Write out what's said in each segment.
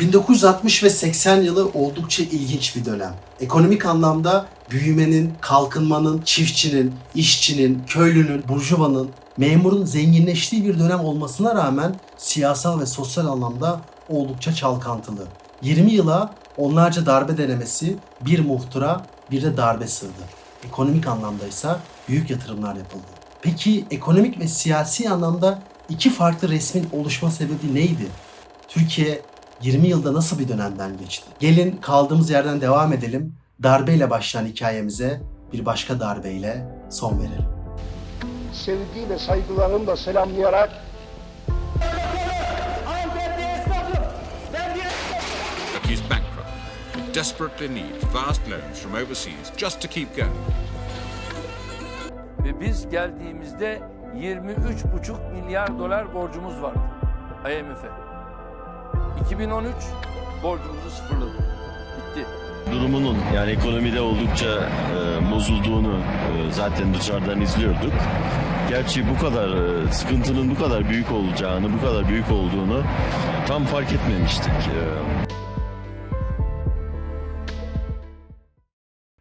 1960 ve 80 yılı oldukça ilginç bir dönem. Ekonomik anlamda büyümenin, kalkınmanın, çiftçinin, işçinin, köylünün, burjuvanın, memurun zenginleştiği bir dönem olmasına rağmen siyasal ve sosyal anlamda oldukça çalkantılı. 20 yıla onlarca darbe denemesi, bir muhtıra, bir de darbe sığdı. Ekonomik anlamda ise büyük yatırımlar yapıldı. Peki ekonomik ve siyasi anlamda iki farklı resmin oluşma sebebi neydi? Türkiye 20 yılda nasıl bir dönemden geçti? Gelin kaldığımız yerden devam edelim. Darbeyle başlayan hikayemize bir başka darbeyle son verelim. sevgi ve saygılarımla selamlayarak he's bankrupt. Desperately needs vast loans from overseas just to keep going. Ve biz geldiğimizde 23,5 milyar dolar borcumuz vardı IMF'e. 2013 borcumuzu sıfırladık. Bitti. durumunun yani ekonomide oldukça e, bozulduğunu e, zaten dışarıdan izliyorduk. Gerçi bu kadar e, sıkıntının bu kadar büyük olacağını, bu kadar büyük olduğunu tam fark etmemiştik. E,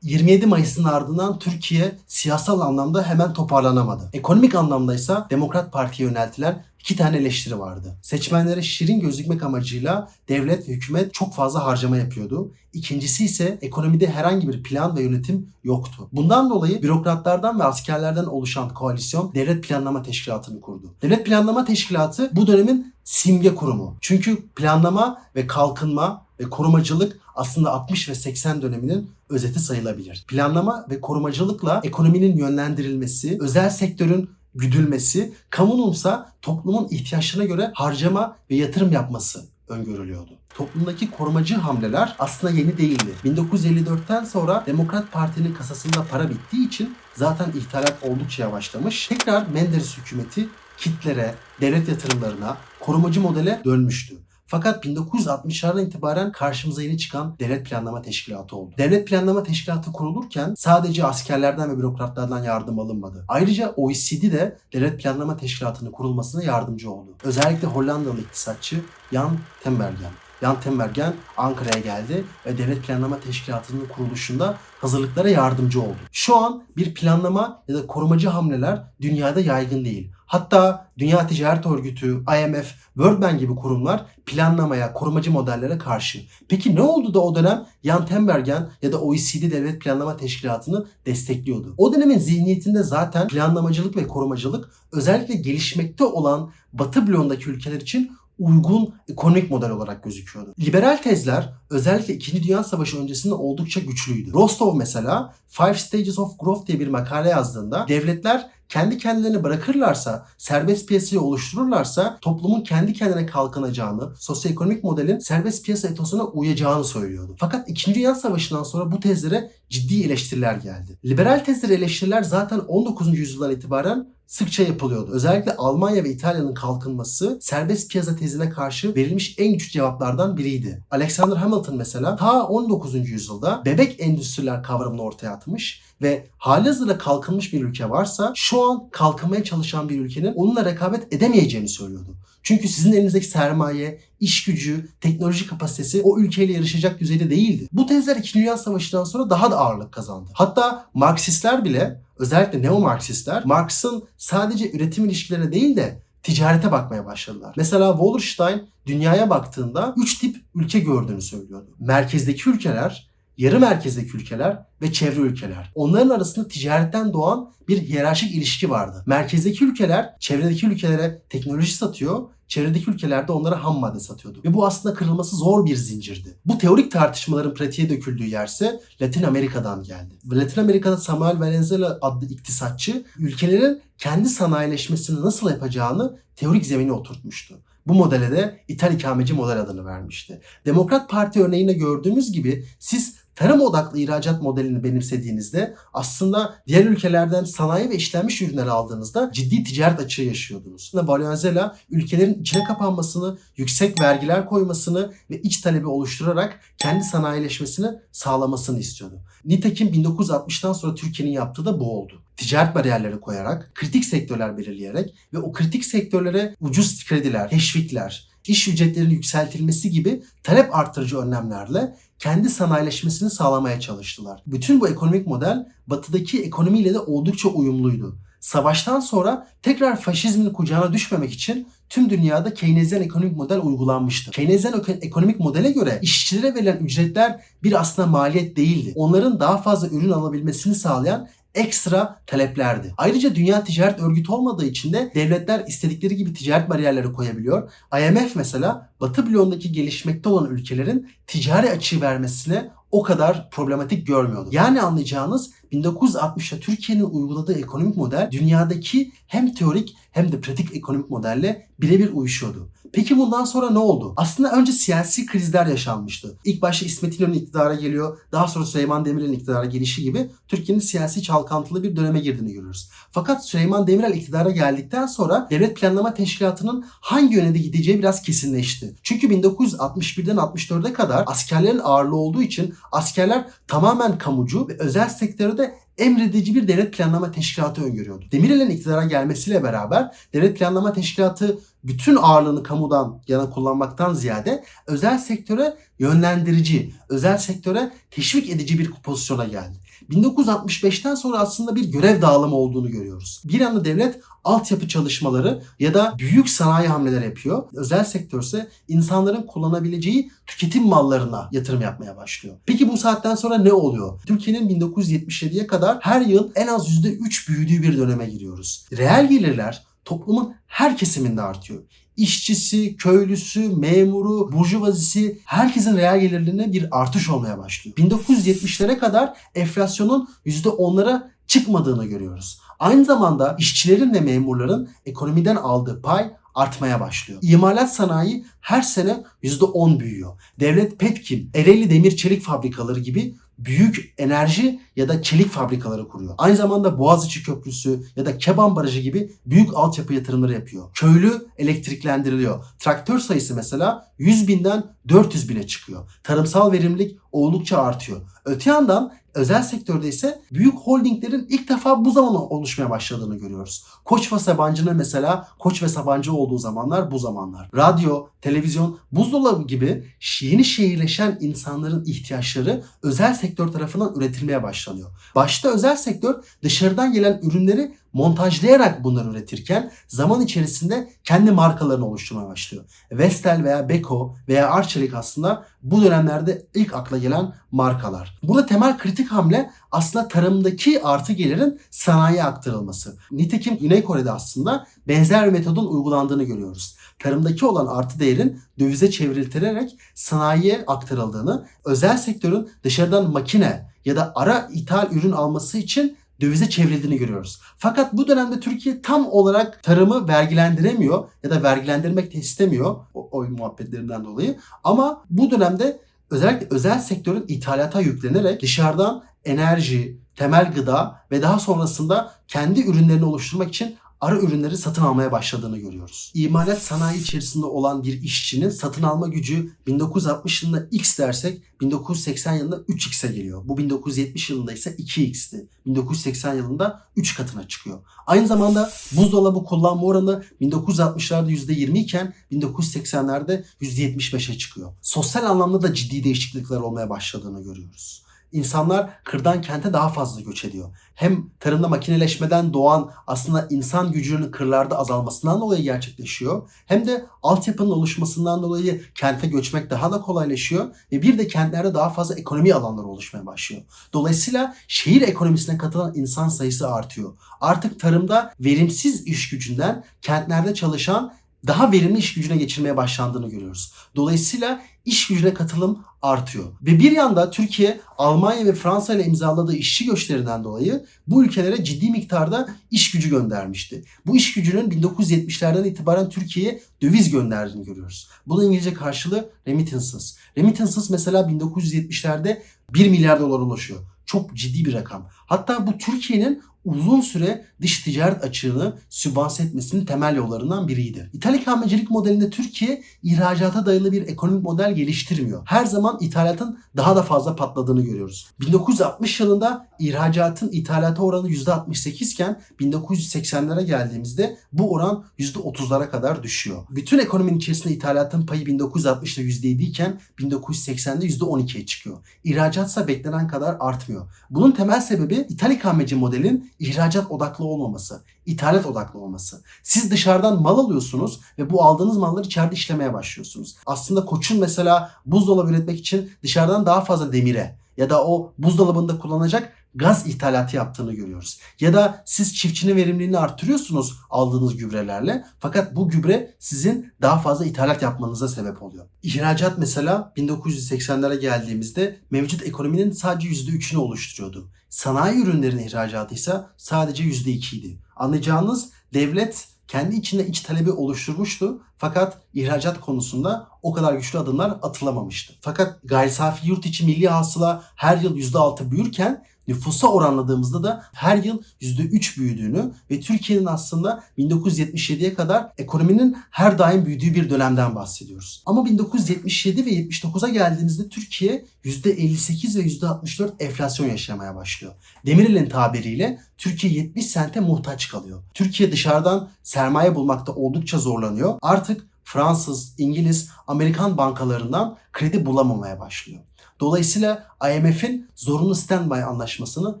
27 Mayıs'ın ardından Türkiye siyasal anlamda hemen toparlanamadı. Ekonomik anlamda ise Demokrat Parti'ye yöneltilen iki tane eleştiri vardı. Seçmenlere şirin gözükmek amacıyla devlet ve hükümet çok fazla harcama yapıyordu. İkincisi ise ekonomide herhangi bir plan ve yönetim yoktu. Bundan dolayı bürokratlardan ve askerlerden oluşan koalisyon Devlet Planlama Teşkilatı'nı kurdu. Devlet Planlama Teşkilatı bu dönemin simge kurumu. Çünkü planlama ve kalkınma ve korumacılık aslında 60 ve 80 döneminin özeti sayılabilir. Planlama ve korumacılıkla ekonominin yönlendirilmesi, özel sektörün güdülmesi, kamununsa toplumun ihtiyaçlarına göre harcama ve yatırım yapması öngörülüyordu. Toplumdaki korumacı hamleler aslında yeni değildi. 1954'ten sonra Demokrat Parti'nin kasasında para bittiği için zaten ithalat oldukça yavaşlamış. Tekrar Menderes hükümeti kitlere, devlet yatırımlarına, korumacı modele dönmüştü. Fakat 1960'lardan itibaren karşımıza yeni çıkan Devlet Planlama Teşkilatı oldu. Devlet Planlama Teşkilatı kurulurken sadece askerlerden ve bürokratlardan yardım alınmadı. Ayrıca OECD de Devlet Planlama Teşkilatı'nın kurulmasına yardımcı oldu. Özellikle Hollandalı iktisatçı Jan Tembergen. Jan Tembergen Ankara'ya geldi ve Devlet Planlama Teşkilatı'nın kuruluşunda hazırlıklara yardımcı oldu. Şu an bir planlama ya da korumacı hamleler dünyada yaygın değil. Hatta Dünya Ticaret Örgütü, IMF, World Bank gibi kurumlar planlamaya, korumacı modellere karşı. Peki ne oldu da o dönem Jan Tembergen ya da OECD Devlet Planlama Teşkilatı'nı destekliyordu? O dönemin zihniyetinde zaten planlamacılık ve korumacılık özellikle gelişmekte olan Batı bloğundaki ülkeler için uygun ekonomik model olarak gözüküyordu. Liberal tezler özellikle 2. Dünya Savaşı öncesinde oldukça güçlüydü. Rostov mesela Five Stages of Growth diye bir makale yazdığında devletler kendi kendilerini bırakırlarsa, serbest piyasayı oluştururlarsa toplumun kendi kendine kalkınacağını, sosyoekonomik modelin serbest piyasa etosuna uyacağını söylüyordu. Fakat 2. Dünya Savaşı'ndan sonra bu tezlere ciddi eleştiriler geldi. Liberal tezlere eleştiriler zaten 19. yüzyıldan itibaren sıkça yapılıyordu. Özellikle Almanya ve İtalya'nın kalkınması serbest piyasa tezine karşı verilmiş en güçlü cevaplardan biriydi. Alexander Hamilton mesela ta 19. yüzyılda bebek endüstriler kavramını ortaya atmış ve halihazırda kalkınmış bir ülke varsa şu an kalkınmaya çalışan bir ülkenin onunla rekabet edemeyeceğini söylüyordu. Çünkü sizin elinizdeki sermaye, iş gücü, teknoloji kapasitesi o ülkeyle yarışacak düzeyde değildi. Bu tezler 2. Dünya Savaşı'ndan sonra daha da ağırlık kazandı. Hatta Marksistler bile özellikle neo-Marksistler Marx'ın sadece üretim ilişkilerine değil de ticarete bakmaya başladılar. Mesela Wallerstein dünyaya baktığında 3 tip ülke gördüğünü söylüyordu. Merkezdeki ülkeler, yarı merkezdeki ülkeler ve çevre ülkeler. Onların arasında ticaretten doğan bir hiyerarşik ilişki vardı. Merkezdeki ülkeler çevredeki ülkelere teknoloji satıyor, çevredeki ülkelerde onlara ham madde satıyordu. Ve bu aslında kırılması zor bir zincirdi. Bu teorik tartışmaların pratiğe döküldüğü yerse Latin Amerika'dan geldi. Latin Amerika'da Samuel Valenzuela adlı iktisatçı ülkelerin kendi sanayileşmesini nasıl yapacağını teorik zemine oturtmuştu. Bu modele de İthal ikameci model adını vermişti. Demokrat Parti örneğinde gördüğümüz gibi siz tarım odaklı ihracat modelini benimsediğinizde aslında diğer ülkelerden sanayi ve işlenmiş ürünler aldığınızda ciddi ticaret açığı yaşıyordunuz. Valenzuela ülkelerin içine kapanmasını, yüksek vergiler koymasını ve iç talebi oluşturarak kendi sanayileşmesini sağlamasını istiyordu. Nitekim 1960'tan sonra Türkiye'nin yaptığı da bu oldu. Ticaret bariyerleri koyarak, kritik sektörler belirleyerek ve o kritik sektörlere ucuz krediler, teşvikler, iş ücretlerinin yükseltilmesi gibi talep arttırıcı önlemlerle kendi sanayileşmesini sağlamaya çalıştılar. Bütün bu ekonomik model batıdaki ekonomiyle de oldukça uyumluydu. Savaştan sonra tekrar faşizmin kucağına düşmemek için tüm dünyada Keynesyen ekonomik model uygulanmıştı. Keynesyen eko- ekonomik modele göre işçilere verilen ücretler bir aslında maliyet değildi. Onların daha fazla ürün alabilmesini sağlayan ekstra taleplerdi. Ayrıca Dünya Ticaret Örgütü olmadığı için de devletler istedikleri gibi ticaret bariyerleri koyabiliyor. IMF mesela Batı bloğundaki gelişmekte olan ülkelerin ticari açığı vermesine o kadar problematik görmüyordu. Yani anlayacağınız 1960'ta Türkiye'nin uyguladığı ekonomik model dünyadaki hem teorik hem de pratik ekonomik modelle birebir uyuşuyordu. Peki bundan sonra ne oldu? Aslında önce siyasi krizler yaşanmıştı. İlk başta İsmet İnönü iktidara geliyor. Daha sonra Süleyman Demirel'in iktidara gelişi gibi Türkiye'nin siyasi çalkantılı bir döneme girdiğini görüyoruz. Fakat Süleyman Demirel iktidara geldikten sonra Devlet Planlama Teşkilatı'nın hangi yöne de gideceği biraz kesinleşti. Çünkü 1961'den 64'e kadar askerlerin ağırlığı olduğu için askerler tamamen kamucu ve özel sektörde emredici bir devlet planlama teşkilatı öngörüyordu. Demirel'in iktidara gelmesiyle beraber devlet planlama teşkilatı bütün ağırlığını kamudan yana kullanmaktan ziyade özel sektöre yönlendirici, özel sektöre teşvik edici bir pozisyona geldi. 1965'ten sonra aslında bir görev dağılımı olduğunu görüyoruz. Bir yanda devlet altyapı çalışmaları ya da büyük sanayi hamleleri yapıyor. Özel sektör ise insanların kullanabileceği tüketim mallarına yatırım yapmaya başlıyor. Peki bu saatten sonra ne oluyor? Türkiye'nin 1977'ye kadar her yıl en az %3 büyüdüğü bir döneme giriyoruz. Reel gelirler toplumun her kesiminde artıyor. İşçisi, köylüsü, memuru, burjuvazisi herkesin reel gelirlerine bir artış olmaya başlıyor. 1970'lere kadar enflasyonun %10'lara çıkmadığını görüyoruz. Aynı zamanda işçilerin ve memurların ekonomiden aldığı pay artmaya başlıyor. İmalat sanayi her sene %10 büyüyor. Devlet Petkim, Ereğli Demir Çelik Fabrikaları gibi büyük enerji ya da çelik fabrikaları kuruyor. Aynı zamanda Boğaziçi Köprüsü ya da Keban Barajı gibi büyük altyapı yatırımları yapıyor. Köylü elektriklendiriliyor. Traktör sayısı mesela 100 binden 400 bine çıkıyor. Tarımsal verimlilik oldukça artıyor. Öte yandan özel sektörde ise büyük holdinglerin ilk defa bu zaman oluşmaya başladığını görüyoruz. Koç ve Sabancı'nın mesela Koç ve Sabancı olduğu zamanlar bu zamanlar. Radyo, televizyon, buzdolabı gibi yeni şehirleşen insanların ihtiyaçları özel sektör tarafından üretilmeye başlanıyor. Başta özel sektör dışarıdan gelen ürünleri montajlayarak bunları üretirken zaman içerisinde kendi markalarını oluşturmaya başlıyor. Vestel veya Beko veya Arçelik aslında bu dönemlerde ilk akla gelen markalar. Burada temel kritik hamle aslında tarımdaki artı gelirin sanayiye aktarılması. Nitekim Güney Kore'de aslında benzer bir metodun uygulandığını görüyoruz. Tarımdaki olan artı değerin dövize çevriltilerek sanayiye aktarıldığını, özel sektörün dışarıdan makine ya da ara ithal ürün alması için dövize çevrildiğini görüyoruz. Fakat bu dönemde Türkiye tam olarak tarımı vergilendiremiyor ya da vergilendirmek de istemiyor o oy muhabbetlerinden dolayı. Ama bu dönemde özellikle özel sektörün ithalata yüklenerek dışarıdan enerji, temel gıda ve daha sonrasında kendi ürünlerini oluşturmak için ara ürünleri satın almaya başladığını görüyoruz. İmalat sanayi içerisinde olan bir işçinin satın alma gücü 1960 yılında X dersek 1980 yılında 3X'e geliyor. Bu 1970 yılında ise 2X'ti. 1980 yılında 3 katına çıkıyor. Aynı zamanda buzdolabı kullanma oranı 1960'larda %20 iken 1980'lerde %75'e çıkıyor. Sosyal anlamda da ciddi değişiklikler olmaya başladığını görüyoruz. İnsanlar kırdan kente daha fazla göç ediyor. Hem tarımda makineleşmeden doğan aslında insan gücünün kırlarda azalmasından dolayı gerçekleşiyor. Hem de altyapının oluşmasından dolayı kente göçmek daha da kolaylaşıyor. Ve bir de kentlerde daha fazla ekonomi alanları oluşmaya başlıyor. Dolayısıyla şehir ekonomisine katılan insan sayısı artıyor. Artık tarımda verimsiz iş gücünden kentlerde çalışan daha verimli iş gücüne geçirmeye başlandığını görüyoruz. Dolayısıyla iş gücüne katılım artıyor. Ve bir yanda Türkiye, Almanya ve Fransa ile imzaladığı işçi göçlerinden dolayı bu ülkelere ciddi miktarda iş gücü göndermişti. Bu iş gücünün 1970'lerden itibaren Türkiye'ye döviz gönderdiğini görüyoruz. Bunun İngilizce karşılığı remittances. Remittances mesela 1970'lerde 1 milyar dolar ulaşıyor. Çok ciddi bir rakam. Hatta bu Türkiye'nin uzun süre dış ticaret açığını sübvanse etmesinin temel yollarından biriydi. İthal ikamecilik modelinde Türkiye ihracata dayalı bir ekonomik model geliştirmiyor. Her zaman ithalatın daha da fazla patladığını görüyoruz. 1960 yılında ihracatın ithalata oranı %68 iken 1980'lere geldiğimizde bu oran %30'lara kadar düşüyor. Bütün ekonominin içerisinde ithalatın payı 1960'da %7 iken 1980'de %12'ye çıkıyor. İhracat ise beklenen kadar artmıyor. Bunun temel sebebi ithal ikameci modelin ihracat odaklı olmaması, ithalat odaklı olması. Siz dışarıdan mal alıyorsunuz ve bu aldığınız malları içeride işlemeye başlıyorsunuz. Aslında Koç'un mesela buzdolabı üretmek için dışarıdan daha fazla demire ya da o buzdolabında kullanacak gaz ithalatı yaptığını görüyoruz. Ya da siz çiftçinin verimliliğini artırıyorsunuz aldığınız gübrelerle fakat bu gübre sizin daha fazla ithalat yapmanıza sebep oluyor. İhracat mesela 1980'lere geldiğimizde mevcut ekonominin sadece %3'ünü oluşturuyordu. Sanayi ürünlerin ihracatı ise sadece %2 idi. Anlayacağınız devlet kendi içinde iç talebi oluşturmuştu fakat ihracat konusunda o kadar güçlü adımlar atılamamıştı. Fakat gayri safi yurt içi milli hasıla her yıl %6 büyürken nüfusa oranladığımızda da her yıl %3 büyüdüğünü ve Türkiye'nin aslında 1977'ye kadar ekonominin her daim büyüdüğü bir dönemden bahsediyoruz. Ama 1977 ve 79'a geldiğimizde Türkiye %58 ve %64 enflasyon yaşamaya başlıyor. Demirel'in tabiriyle Türkiye 70 sente muhtaç kalıyor. Türkiye dışarıdan sermaye bulmakta oldukça zorlanıyor. Artık Fransız, İngiliz, Amerikan bankalarından kredi bulamamaya başlıyor. Dolayısıyla IMF'in zorunlu standby anlaşmasını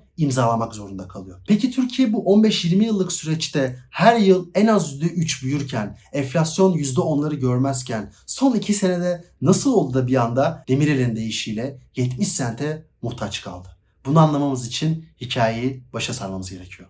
imzalamak zorunda kalıyor. Peki Türkiye bu 15-20 yıllık süreçte her yıl en az %3 büyürken, enflasyon %10'ları görmezken son 2 senede nasıl oldu da bir anda Demirel'in deyişiyle 70 sente muhtaç kaldı? Bunu anlamamız için hikayeyi başa sarmamız gerekiyor.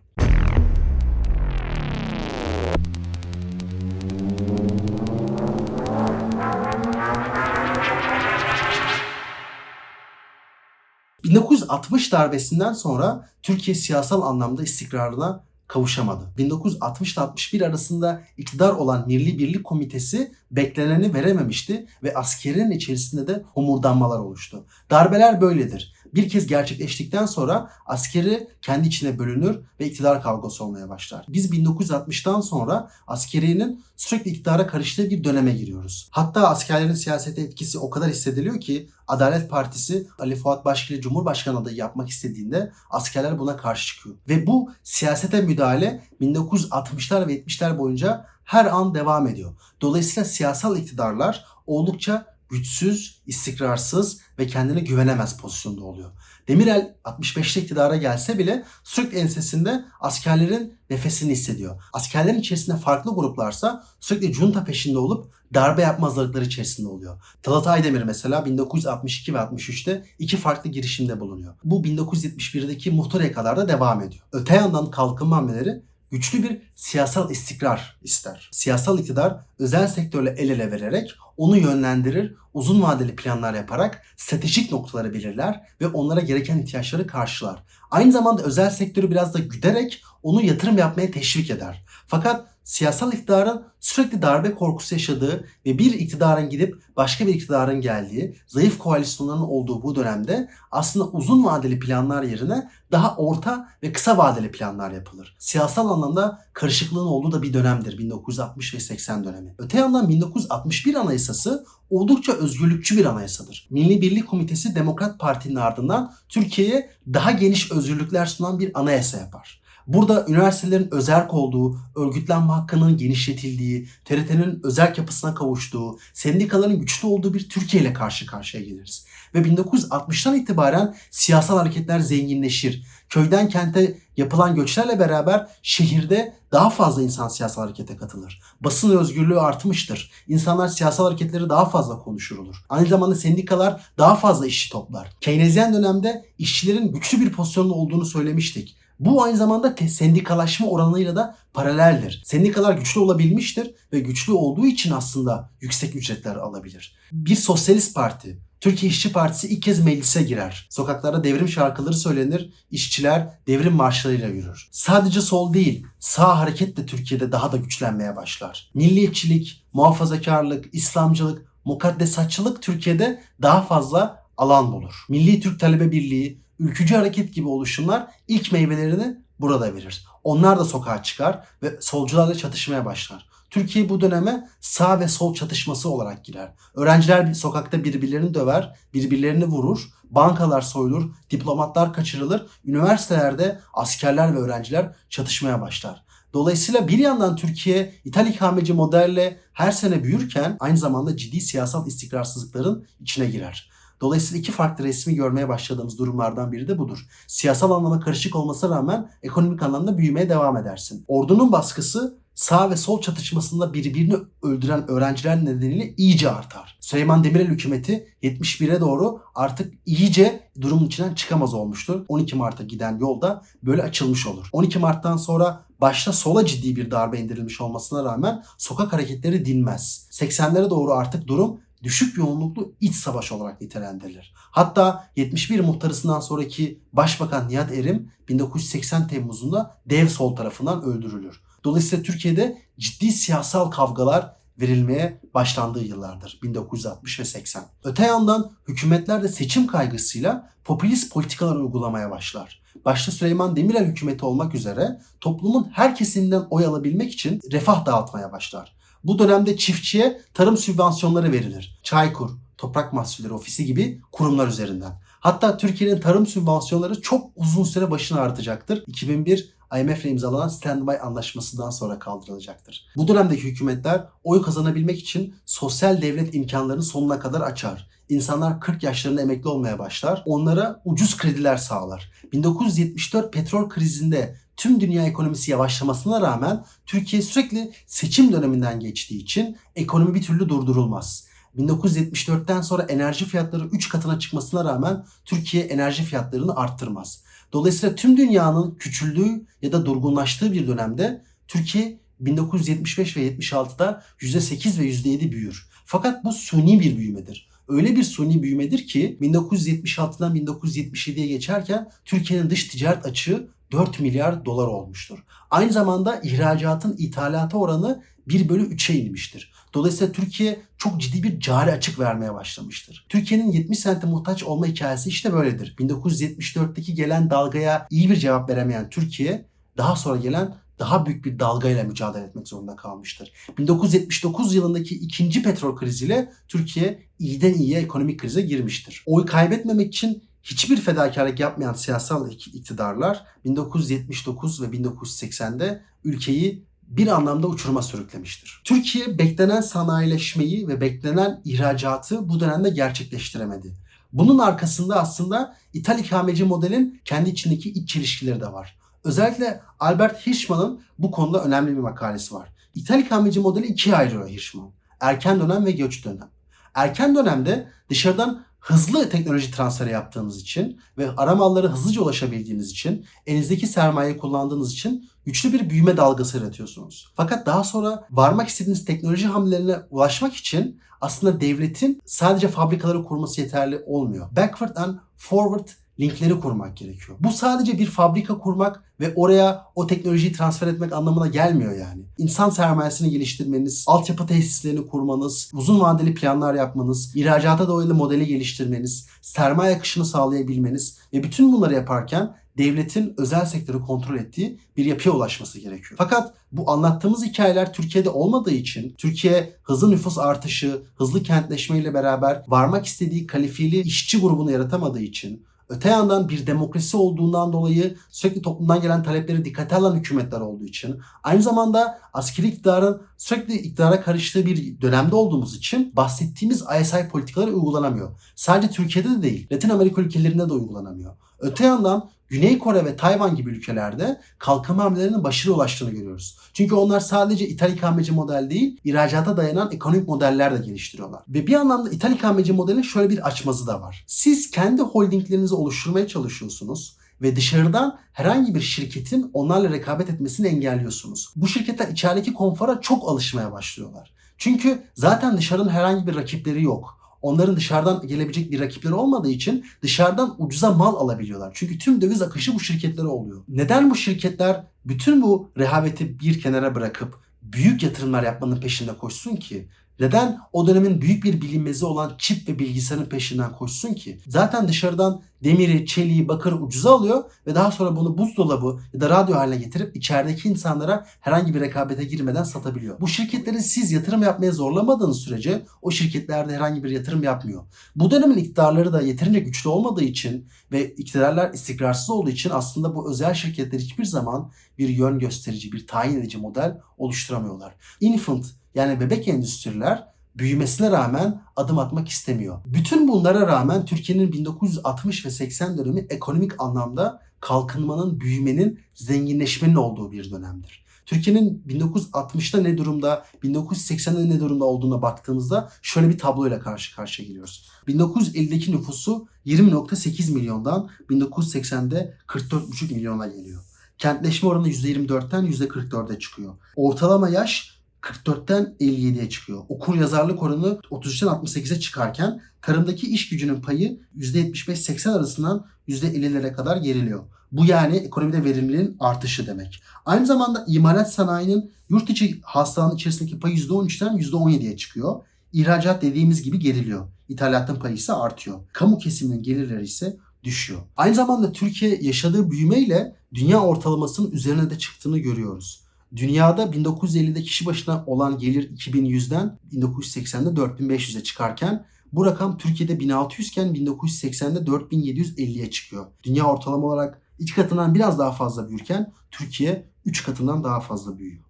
...1960 darbesinden sonra Türkiye siyasal anlamda istikrarına kavuşamadı. 1960 ile 61 arasında iktidar olan Milli Birlik Komitesi bekleneni verememişti ve askerinin içerisinde de homurdanmalar oluştu. Darbeler böyledir. Bir kez gerçekleştikten sonra askeri kendi içine bölünür ve iktidar kavgası olmaya başlar. Biz 1960'tan sonra askerinin sürekli iktidara karıştığı bir döneme giriyoruz. Hatta askerlerin siyasete etkisi o kadar hissediliyor ki Adalet Partisi Ali Fuat Başkili Cumhurbaşkanı adayı yapmak istediğinde askerler buna karşı çıkıyor. Ve bu siyasete müdahale 1960'lar ve 70'ler boyunca her an devam ediyor. Dolayısıyla siyasal iktidarlar oldukça güçsüz, istikrarsız ve kendine güvenemez pozisyonda oluyor. Demirel 65'te iktidara gelse bile sürekli ensesinde askerlerin nefesini hissediyor. Askerlerin içerisinde farklı gruplarsa sürekli junta peşinde olup darbe yapma hazırlıkları içerisinde oluyor. Talat Aydemir mesela 1962 ve 63'te iki farklı girişimde bulunuyor. Bu 1971'deki muhtıraya kadar da devam ediyor. Öte yandan kalkınma hamleleri güçlü bir siyasal istikrar ister. Siyasal iktidar özel sektörle el ele vererek onu yönlendirir, uzun vadeli planlar yaparak stratejik noktaları belirler ve onlara gereken ihtiyaçları karşılar. Aynı zamanda özel sektörü biraz da güderek onu yatırım yapmaya teşvik eder. Fakat siyasal iktidarın sürekli darbe korkusu yaşadığı ve bir iktidarın gidip başka bir iktidarın geldiği, zayıf koalisyonların olduğu bu dönemde aslında uzun vadeli planlar yerine daha orta ve kısa vadeli planlar yapılır. Siyasal anlamda karışıklığın olduğu da bir dönemdir 1960 ve 80 dönemi. Öte yandan 1961 Anayasası oldukça özgürlükçü bir anayasadır. Milli Birlik Komitesi Demokrat Parti'nin ardından Türkiye'ye daha geniş özgürlükler sunan bir anayasa yapar. Burada üniversitelerin özerk olduğu, örgütlenme hakkının genişletildiği, TRT'nin özel yapısına kavuştuğu, sendikaların güçlü olduğu bir Türkiye ile karşı karşıya geliriz. Ve 1960'tan itibaren siyasal hareketler zenginleşir. Köyden kente yapılan göçlerle beraber şehirde daha fazla insan siyasal harekete katılır. Basın özgürlüğü artmıştır. İnsanlar siyasal hareketleri daha fazla konuşurulur. Aynı zamanda sendikalar daha fazla işçi toplar. Keynesyen dönemde işçilerin güçlü bir pozisyonda olduğunu söylemiştik. Bu aynı zamanda sendikalaşma oranıyla da paraleldir. Sendikalar güçlü olabilmiştir ve güçlü olduğu için aslında yüksek ücretler alabilir. Bir sosyalist parti, Türkiye İşçi Partisi ilk kez meclise girer. Sokaklarda devrim şarkıları söylenir, işçiler devrim marşlarıyla yürür. Sadece sol değil, sağ hareket de Türkiye'de daha da güçlenmeye başlar. Milliyetçilik, muhafazakarlık, İslamcılık, mukaddesatçılık Türkiye'de daha fazla alan bulur. Milli Türk Talebe Birliği, Ülkücü Hareket gibi oluşumlar ilk meyvelerini burada verir. Onlar da sokağa çıkar ve solcularla çatışmaya başlar. Türkiye bu döneme sağ ve sol çatışması olarak girer. Öğrenciler sokakta birbirlerini döver, birbirlerini vurur, bankalar soyulur, diplomatlar kaçırılır, üniversitelerde askerler ve öğrenciler çatışmaya başlar. Dolayısıyla bir yandan Türkiye ithal ikameci modelle her sene büyürken aynı zamanda ciddi siyasal istikrarsızlıkların içine girer. Dolayısıyla iki farklı resmi görmeye başladığımız durumlardan biri de budur. Siyasal anlamda karışık olmasına rağmen ekonomik anlamda büyümeye devam edersin. Ordunun baskısı sağ ve sol çatışmasında birbirini öldüren öğrenciler nedeniyle iyice artar. Süleyman Demirel hükümeti 71'e doğru artık iyice durumun içinden çıkamaz olmuştur. 12 Mart'a giden yolda böyle açılmış olur. 12 Mart'tan sonra başta sola ciddi bir darbe indirilmiş olmasına rağmen sokak hareketleri dinmez. 80'lere doğru artık durum düşük yoğunluklu iç savaş olarak nitelendirilir. Hatta 71 muhtarısından sonraki Başbakan Nihat Erim 1980 Temmuz'unda dev sol tarafından öldürülür. Dolayısıyla Türkiye'de ciddi siyasal kavgalar verilmeye başlandığı yıllardır 1960 ve 80. Öte yandan hükümetler de seçim kaygısıyla popülist politikalar uygulamaya başlar. Başta Süleyman Demirel hükümeti olmak üzere toplumun her kesiminden oy alabilmek için refah dağıtmaya başlar. Bu dönemde çiftçiye tarım sübvansiyonları verilir. Çaykur, Toprak Mahsulleri Ofisi gibi kurumlar üzerinden. Hatta Türkiye'nin tarım sübvansiyonları çok uzun süre başını artacaktır. 2001 IMF ile imzalanan Standby Anlaşması'ndan sonra kaldırılacaktır. Bu dönemdeki hükümetler oy kazanabilmek için sosyal devlet imkanlarını sonuna kadar açar. İnsanlar 40 yaşlarında emekli olmaya başlar. Onlara ucuz krediler sağlar. 1974 petrol krizinde tüm dünya ekonomisi yavaşlamasına rağmen Türkiye sürekli seçim döneminden geçtiği için ekonomi bir türlü durdurulmaz. 1974'ten sonra enerji fiyatları 3 katına çıkmasına rağmen Türkiye enerji fiyatlarını arttırmaz. Dolayısıyla tüm dünyanın küçüldüğü ya da durgunlaştığı bir dönemde Türkiye 1975 ve 76'da %8 ve %7 büyür. Fakat bu suni bir büyümedir. Öyle bir suni büyümedir ki 1976'dan 1977'ye geçerken Türkiye'nin dış ticaret açığı 4 milyar dolar olmuştur. Aynı zamanda ihracatın ithalata oranı 1 bölü 3'e inmiştir. Dolayısıyla Türkiye çok ciddi bir cari açık vermeye başlamıştır. Türkiye'nin 70 sente muhtaç olma hikayesi işte böyledir. 1974'teki gelen dalgaya iyi bir cevap veremeyen Türkiye daha sonra gelen daha büyük bir dalgayla mücadele etmek zorunda kalmıştır. 1979 yılındaki ikinci petrol kriziyle Türkiye iyiden iyiye ekonomik krize girmiştir. Oy kaybetmemek için hiçbir fedakarlık yapmayan siyasal iktidarlar 1979 ve 1980'de ülkeyi bir anlamda uçuruma sürüklemiştir. Türkiye beklenen sanayileşmeyi ve beklenen ihracatı bu dönemde gerçekleştiremedi. Bunun arkasında aslında ithal ikameci modelin kendi içindeki iç çelişkileri de var. Özellikle Albert Hirschman'ın bu konuda önemli bir makalesi var. İthal ikameci modeli ikiye ayırıyor Hirschman. Erken dönem ve göç dönem. Erken dönemde dışarıdan hızlı teknoloji transferi yaptığınız için ve aramalları hızlıca ulaşabildiğiniz için, elinizdeki sermayeyi kullandığınız için güçlü bir büyüme dalgası yaratıyorsunuz. Fakat daha sonra varmak istediğiniz teknoloji hamlelerine ulaşmak için aslında devletin sadece fabrikaları kurması yeterli olmuyor. Backward and forward linkleri kurmak gerekiyor. Bu sadece bir fabrika kurmak ve oraya o teknolojiyi transfer etmek anlamına gelmiyor yani. İnsan sermayesini geliştirmeniz, altyapı tesislerini kurmanız, uzun vadeli planlar yapmanız, ihracata dolaylı modeli geliştirmeniz, sermaye akışını sağlayabilmeniz ve bütün bunları yaparken devletin özel sektörü kontrol ettiği bir yapıya ulaşması gerekiyor. Fakat bu anlattığımız hikayeler Türkiye'de olmadığı için Türkiye hızlı nüfus artışı, hızlı kentleşme ile beraber varmak istediği kalifiyeli işçi grubunu yaratamadığı için Öte yandan bir demokrasi olduğundan dolayı sürekli toplumdan gelen talepleri dikkate alan hükümetler olduğu için aynı zamanda askeri iktidarın sürekli iktidara karıştığı bir dönemde olduğumuz için bahsettiğimiz ISI politikaları uygulanamıyor. Sadece Türkiye'de de değil, Latin Amerika ülkelerinde de uygulanamıyor. Öte yandan Güney Kore ve Tayvan gibi ülkelerde kalkınma hamlelerinin başarıya ulaştığını görüyoruz. Çünkü onlar sadece ithal ikameci model değil, ihracata dayanan ekonomik modeller de geliştiriyorlar. Ve bir anlamda ithal ikameci modelin şöyle bir açmazı da var. Siz kendi holdinglerinizi oluşturmaya çalışıyorsunuz ve dışarıdan herhangi bir şirketin onlarla rekabet etmesini engelliyorsunuz. Bu şirketler içerideki konfora çok alışmaya başlıyorlar. Çünkü zaten dışarının herhangi bir rakipleri yok onların dışarıdan gelebilecek bir rakipleri olmadığı için dışarıdan ucuza mal alabiliyorlar. Çünkü tüm döviz akışı bu şirketlere oluyor. Neden bu şirketler bütün bu rehaveti bir kenara bırakıp büyük yatırımlar yapmanın peşinde koşsun ki? Neden o dönemin büyük bir bilinmezi olan çip ve bilgisayarın peşinden koşsun ki? Zaten dışarıdan demiri, çeliği, bakırı ucuza alıyor ve daha sonra bunu buzdolabı ya da radyo haline getirip içerideki insanlara herhangi bir rekabete girmeden satabiliyor. Bu şirketleri siz yatırım yapmaya zorlamadığınız sürece o şirketler de herhangi bir yatırım yapmıyor. Bu dönemin iktidarları da yeterince güçlü olmadığı için ve iktidarlar istikrarsız olduğu için aslında bu özel şirketler hiçbir zaman bir yön gösterici, bir tayin edici model oluşturamıyorlar. Infant yani bebek endüstriler büyümesine rağmen adım atmak istemiyor. Bütün bunlara rağmen Türkiye'nin 1960 ve 80 dönemi ekonomik anlamda kalkınmanın, büyümenin, zenginleşmenin olduğu bir dönemdir. Türkiye'nin 1960'ta ne durumda, 1980'de ne durumda olduğuna baktığımızda şöyle bir tabloyla karşı karşıya geliyoruz. 1950'deki nüfusu 20.8 milyondan 1980'de 44.5 milyona geliyor. Kentleşme oranı %24'ten %44'e çıkıyor. Ortalama yaş 44'ten 57'ye çıkıyor. Okur yazarlık oranı 33'ten 68'e çıkarken tarımdaki iş gücünün payı %75-80 arasından %50'lere kadar geriliyor. Bu yani ekonomide verimliliğin artışı demek. Aynı zamanda imalat sanayinin yurt içi hasılanın içerisindeki payı %13'ten %17'ye çıkıyor. İhracat dediğimiz gibi geriliyor. İthalatın payı ise artıyor. Kamu kesiminin gelirleri ise düşüyor. Aynı zamanda Türkiye yaşadığı büyümeyle dünya ortalamasının üzerine de çıktığını görüyoruz. Dünyada 1950'de kişi başına olan gelir 2100'den 1980'de 4500'e çıkarken bu rakam Türkiye'de 1600 iken 1980'de 4750'ye çıkıyor. Dünya ortalama olarak iki katından biraz daha fazla büyürken Türkiye 3 katından daha fazla büyüyor.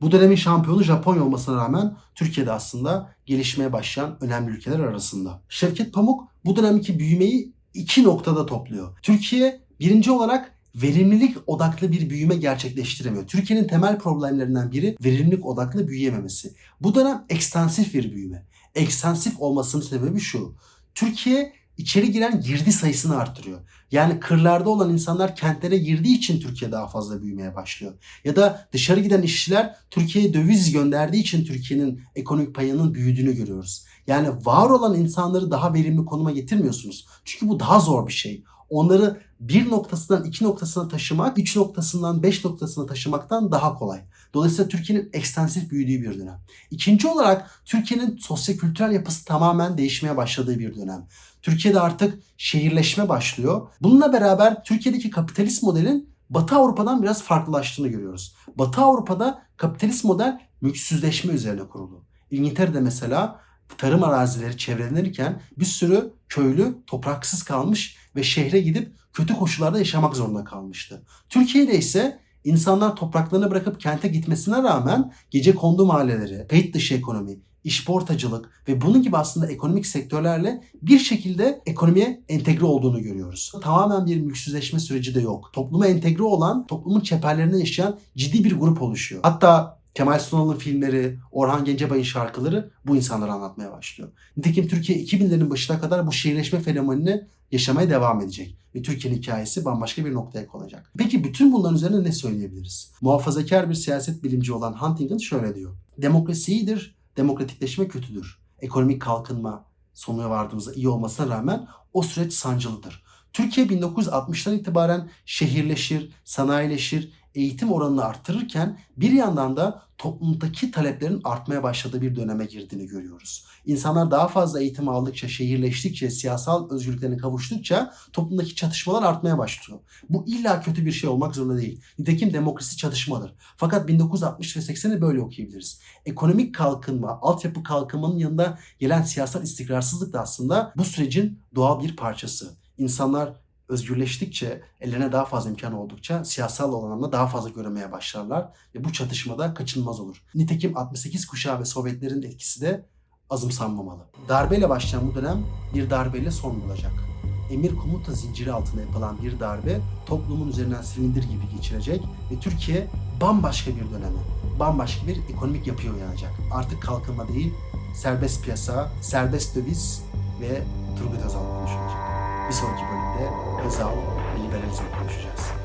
Bu dönemin şampiyonu Japonya olmasına rağmen Türkiye'de aslında gelişmeye başlayan önemli ülkeler arasında. Şevket Pamuk bu dönemki büyümeyi iki noktada topluyor. Türkiye birinci olarak verimlilik odaklı bir büyüme gerçekleştiremiyor. Türkiye'nin temel problemlerinden biri verimlilik odaklı büyüyememesi. Bu dönem ekstansif bir büyüme. Ekstansif olmasının sebebi şu. Türkiye içeri giren girdi sayısını arttırıyor. Yani kırlarda olan insanlar kentlere girdiği için Türkiye daha fazla büyümeye başlıyor. Ya da dışarı giden işçiler Türkiye'ye döviz gönderdiği için Türkiye'nin ekonomik payının büyüdüğünü görüyoruz. Yani var olan insanları daha verimli konuma getirmiyorsunuz. Çünkü bu daha zor bir şey. Onları bir noktasından iki noktasına taşımak, üç noktasından beş noktasına taşımaktan daha kolay. Dolayısıyla Türkiye'nin ekstensif büyüdüğü bir dönem. İkinci olarak Türkiye'nin sosyokültürel yapısı tamamen değişmeye başladığı bir dönem. Türkiye'de artık şehirleşme başlıyor. Bununla beraber Türkiye'deki kapitalist modelin Batı Avrupa'dan biraz farklılaştığını görüyoruz. Batı Avrupa'da kapitalist model mülksüzleşme üzerine kurulu. İngiltere'de mesela tarım arazileri çevrelenirken bir sürü köylü topraksız kalmış ve şehre gidip kötü koşullarda yaşamak zorunda kalmıştı. Türkiye'de ise insanlar topraklarını bırakıp kente gitmesine rağmen gece kondu mahalleleri, kayıt dışı ekonomi, işportacılık ve bunun gibi aslında ekonomik sektörlerle bir şekilde ekonomiye entegre olduğunu görüyoruz. Tamamen bir mülksüzleşme süreci de yok. Topluma entegre olan, toplumun çeperlerinde yaşayan ciddi bir grup oluşuyor. Hatta Kemal Sunal'ın filmleri, Orhan Gencebay'ın şarkıları bu insanları anlatmaya başlıyor. Nitekim Türkiye 2000'lerin başına kadar bu şehirleşme fenomenini yaşamaya devam edecek. Ve Türkiye'nin hikayesi bambaşka bir noktaya konacak. Peki bütün bunların üzerine ne söyleyebiliriz? Muhafazakar bir siyaset bilimci olan Huntington şöyle diyor. Demokrasi iyidir, demokratikleşme kötüdür. Ekonomik kalkınma sonuna vardığımızda iyi olmasına rağmen o süreç sancılıdır. Türkiye 1960'tan itibaren şehirleşir, sanayileşir, eğitim oranını arttırırken bir yandan da toplumdaki taleplerin artmaya başladığı bir döneme girdiğini görüyoruz. İnsanlar daha fazla eğitim aldıkça, şehirleştikçe, siyasal özgürlüklerine kavuştukça toplumdaki çatışmalar artmaya başlıyor. Bu illa kötü bir şey olmak zorunda değil. Nitekim demokrasi çatışmadır. Fakat 1960 ve 80'i böyle okuyabiliriz. Ekonomik kalkınma, altyapı kalkınmanın yanında gelen siyasal istikrarsızlık da aslında bu sürecin doğal bir parçası. İnsanlar özgürleştikçe, ellerine daha fazla imkan oldukça siyasal alanda daha fazla göremeye başlarlar ve bu çatışmada kaçınılmaz olur. Nitekim 68 kuşağı ve Sovyetlerin etkisi de azımsanmamalı. Darbeyle başlayan bu dönem bir darbeyle son bulacak. Emir komuta zinciri altında yapılan bir darbe toplumun üzerinden silindir gibi geçirecek ve Türkiye bambaşka bir döneme, bambaşka bir ekonomik yapıya uyanacak. Artık kalkınma değil, serbest piyasa, serbest döviz ve Turgut Özal konuşulacak. Bir sonraki bölümde Özal ve liberalizm konuşacağız.